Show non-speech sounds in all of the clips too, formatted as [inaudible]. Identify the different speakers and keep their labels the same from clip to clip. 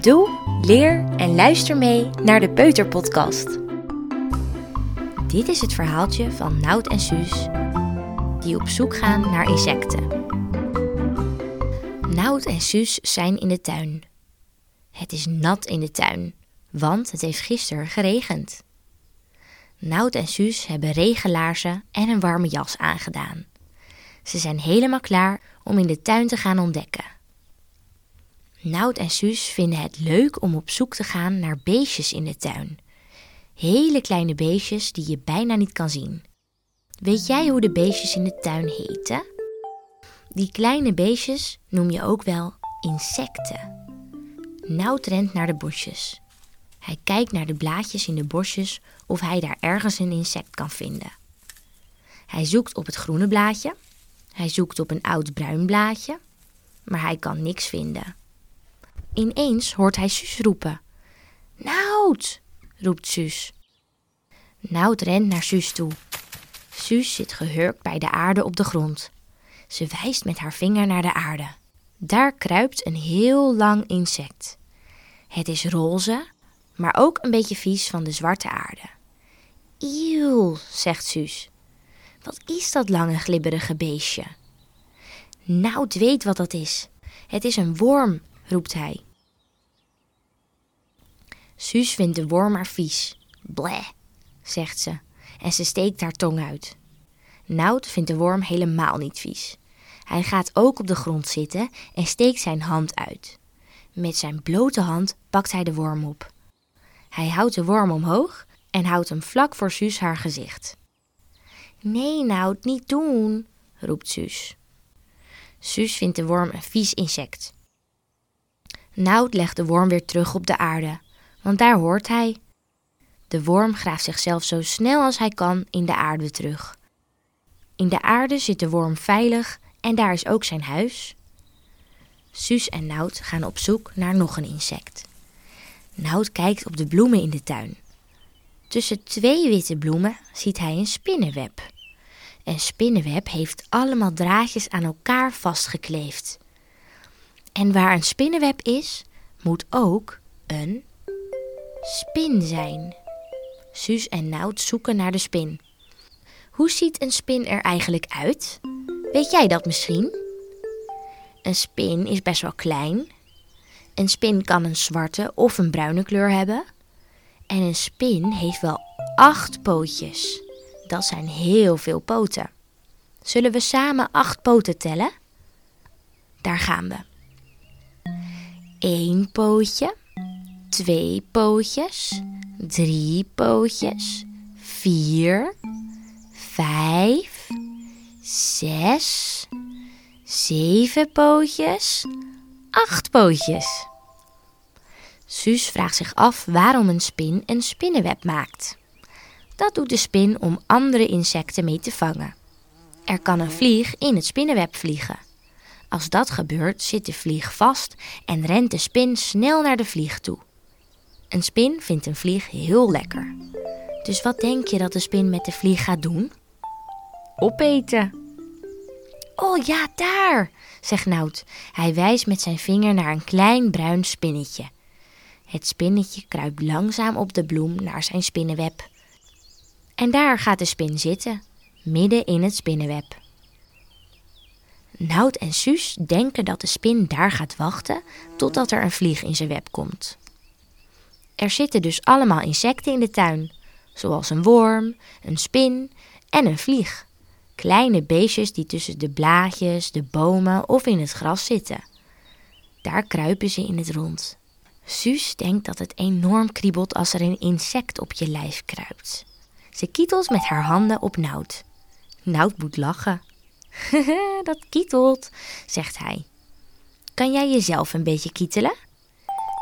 Speaker 1: Doe, leer en luister mee naar de Peuterpodcast. Dit is het verhaaltje van Nout en Suus die op zoek gaan naar insecten. Nout en Suus zijn in de tuin. Het is nat in de tuin, want het heeft gisteren geregend. Nout en Suus hebben regenlaarzen en een warme jas aangedaan. Ze zijn helemaal klaar om in de tuin te gaan ontdekken. Nout en Suus vinden het leuk om op zoek te gaan naar beestjes in de tuin. Hele kleine beestjes die je bijna niet kan zien. Weet jij hoe de beestjes in de tuin heten? Die kleine beestjes noem je ook wel insecten. Nout rent naar de bosjes. Hij kijkt naar de blaadjes in de bosjes of hij daar ergens een insect kan vinden. Hij zoekt op het groene blaadje. Hij zoekt op een oud bruin blaadje. Maar hij kan niks vinden. Ineens hoort hij Suus roepen. Nout, roept Suus. Nout rent naar Suus toe. Suus zit gehurkt bij de aarde op de grond. Ze wijst met haar vinger naar de aarde. Daar kruipt een heel lang insect. Het is roze, maar ook een beetje vies van de zwarte aarde. Eeuw, zegt Suus. Wat is dat lange glibberige beestje? Nout weet wat dat is. Het is een worm, roept hij. Suus vindt de worm maar vies. Bleh, zegt ze en ze steekt haar tong uit. Nout vindt de worm helemaal niet vies. Hij gaat ook op de grond zitten en steekt zijn hand uit. Met zijn blote hand pakt hij de worm op. Hij houdt de worm omhoog en houdt hem vlak voor Suus haar gezicht. Nee, Nout, niet doen, roept Suus. Suus vindt de worm een vies insect. Nout legt de worm weer terug op de aarde, want daar hoort hij. De worm graaft zichzelf zo snel als hij kan in de aarde terug. In de aarde zit de worm veilig en daar is ook zijn huis. Suus en Nout gaan op zoek naar nog een insect. Nout kijkt op de bloemen in de tuin. Tussen twee witte bloemen ziet hij een spinnenweb. Een spinnenweb heeft allemaal draadjes aan elkaar vastgekleefd. En waar een spinnenweb is, moet ook een spin zijn. Suus en Nout zoeken naar de spin. Hoe ziet een spin er eigenlijk uit? Weet jij dat misschien? Een spin is best wel klein. Een spin kan een zwarte of een bruine kleur hebben. En een spin heeft wel acht pootjes. Dat zijn heel veel poten. Zullen we samen acht poten tellen? Daar gaan we. Eén pootje, twee pootjes, drie pootjes, vier, vijf, zes, zeven pootjes, acht pootjes. Suus vraagt zich af waarom een spin een spinnenweb maakt. Dat doet de spin om andere insecten mee te vangen. Er kan een vlieg in het spinnenweb vliegen. Als dat gebeurt, zit de vlieg vast en rent de spin snel naar de vlieg toe. Een spin vindt een vlieg heel lekker. Dus wat denk je dat de spin met de vlieg gaat doen? Opeten. Oh ja, daar, zegt Nout. Hij wijst met zijn vinger naar een klein bruin spinnetje. Het spinnetje kruipt langzaam op de bloem naar zijn spinnenweb. En daar gaat de spin zitten, midden in het spinnenweb. Nout en Suus denken dat de spin daar gaat wachten totdat er een vlieg in zijn web komt. Er zitten dus allemaal insecten in de tuin, zoals een worm, een spin en een vlieg. Kleine beestjes die tussen de blaadjes, de bomen of in het gras zitten. Daar kruipen ze in het rond. Suus denkt dat het enorm kriebelt als er een insect op je lijf kruipt. Ze kietelt met haar handen op Nout. Nout moet lachen. [laughs] dat kietelt, zegt hij. Kan jij jezelf een beetje kietelen?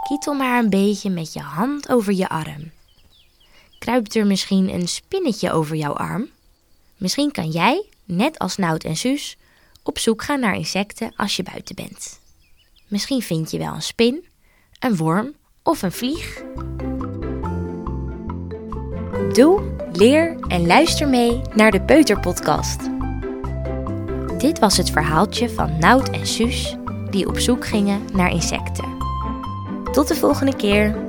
Speaker 1: Kietel maar een beetje met je hand over je arm. Kruipt er misschien een spinnetje over jouw arm? Misschien kan jij, net als Nout en Suus, op zoek gaan naar insecten als je buiten bent. Misschien vind je wel een spin, een worm of een vlieg. Doe, leer en luister mee naar de Peuterpodcast. Dit was het verhaaltje van Nout en Suus die op zoek gingen naar insecten. Tot de volgende keer.